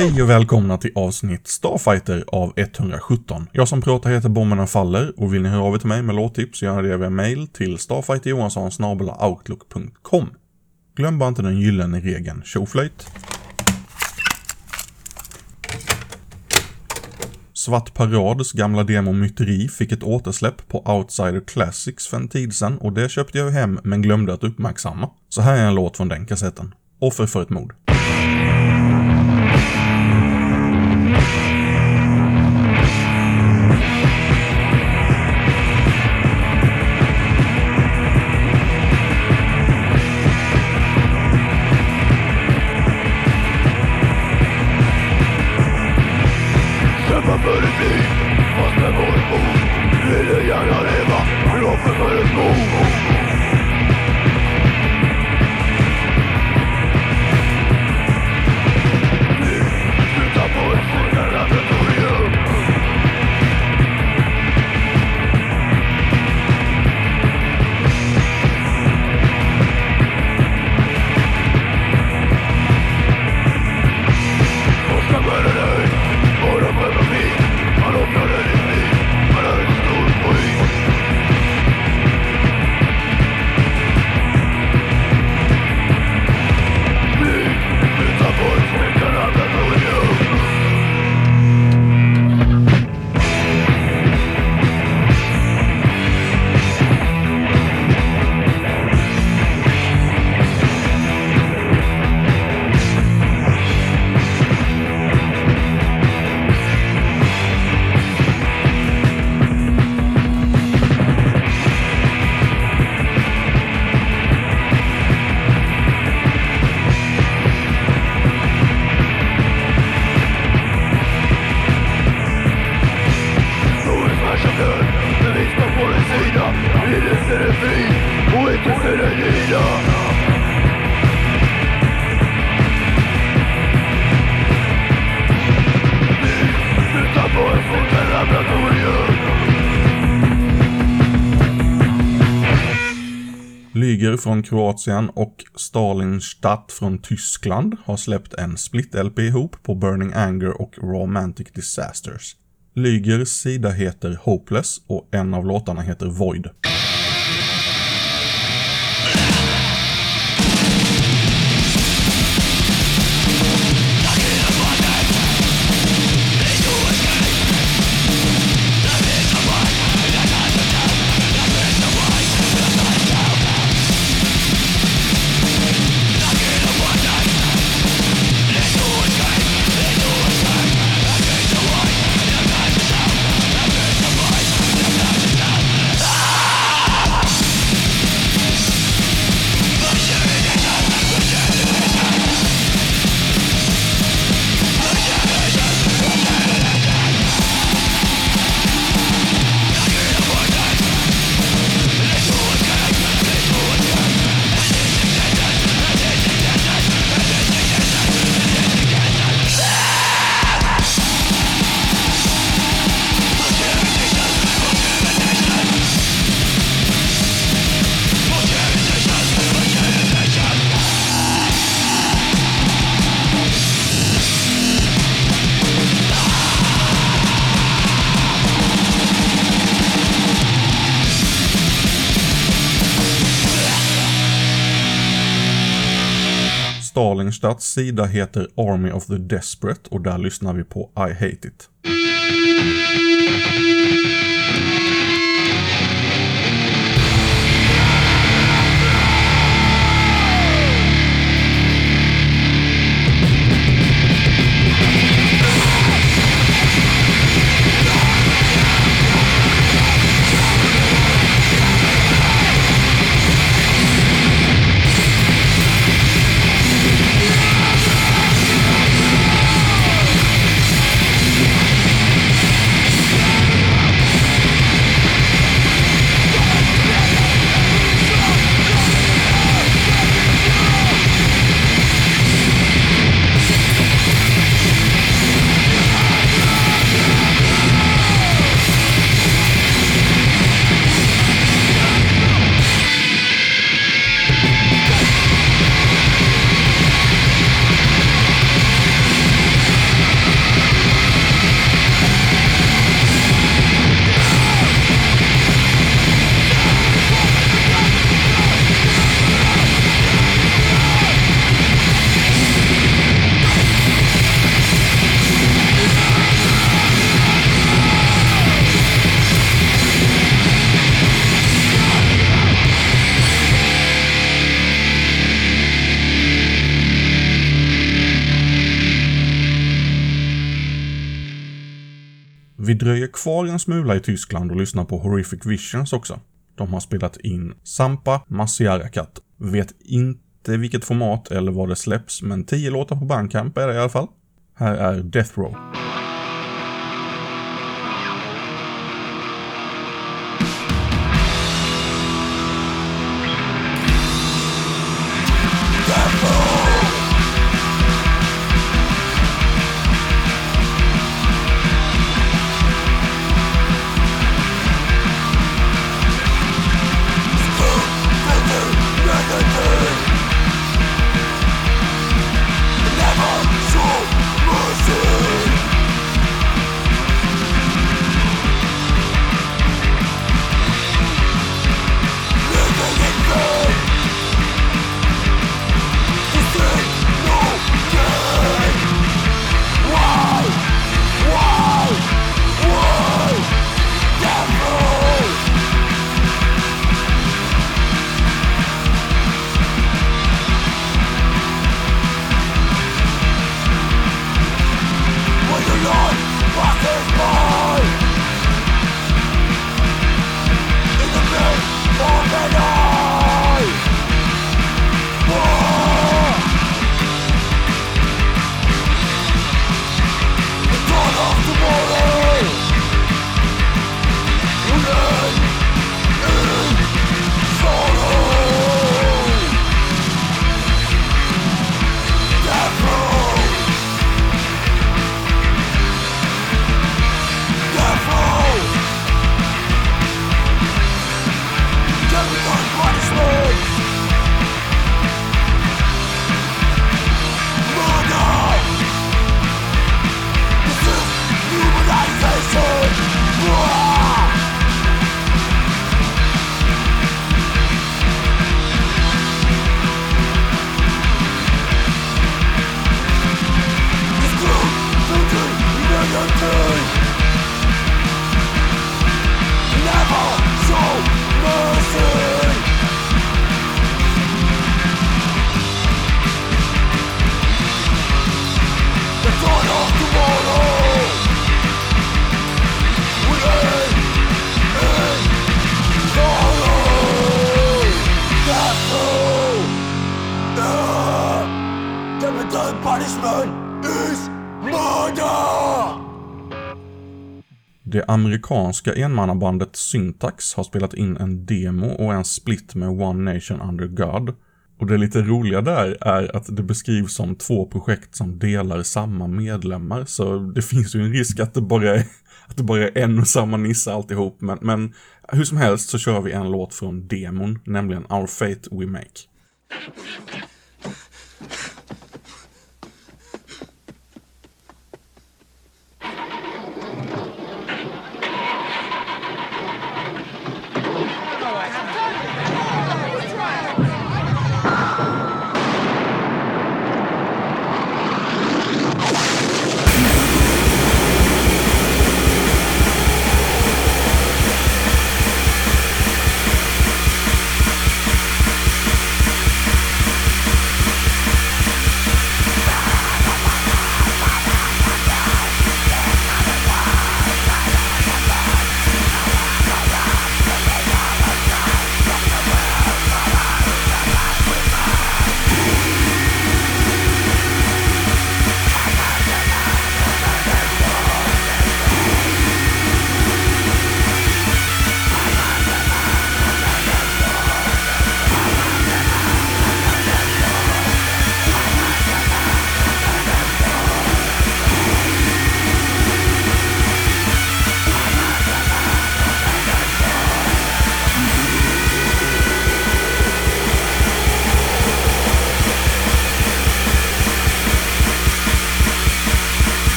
Hej och välkomna till avsnitt Starfighter av 117. Jag som pratar heter Bomberna Faller och vill ni höra av er till mig med låttips gör det via mail till starfighterjohansson.outlook.com. Glöm bara inte den gyllene regeln tjoflöjt. Svart Parads gamla demo Myteri fick ett återsläpp på Outsider Classics för en tid sedan och det köpte jag hem men glömde att uppmärksamma. Så här är en låt från den kassetten. Offer för ett mord. Från Kroatien och Stalinstadt från Tyskland har släppt en split-LP ihop på Burning Anger och Romantic Disasters. Lygers sida heter Hopeless och en av låtarna heter Void. Stalinstads sida heter Army of the Desperate och där lyssnar vi på I Hate It. Kvar en smula i Tyskland och lyssna på Horrific Visions också. De har spelat in Sampa Masiarakat. Vet inte vilket format eller var det släpps, men 10 låtar på Bandcamp är det i alla fall. Här är Death Row. Amerikanska enmannabandet Syntax har spelat in en demo och en split med One Nation Under God. Och det lite roliga där är att det beskrivs som två projekt som delar samma medlemmar, så det finns ju en risk att det bara är, att det bara är en och samma nisse alltihop, men, men hur som helst så kör vi en låt från demon, nämligen Our Fate We Make.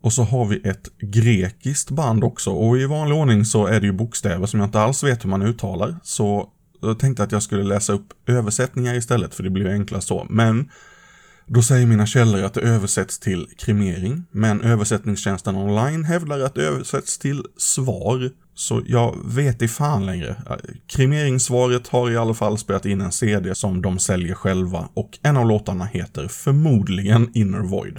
Och så har vi ett grekiskt band också och i vanlig ordning så är det ju bokstäver som jag inte alls vet hur man uttalar. Så jag tänkte att jag skulle läsa upp översättningar istället för det blir ju enklast så. Men då säger mina källor att det översätts till kremering, men översättningstjänsten online hävdar att det översätts till svar. Så jag vet i fan längre. Kremeringssvaret har i alla fall spelat in en CD som de säljer själva och en av låtarna heter förmodligen Inner Void.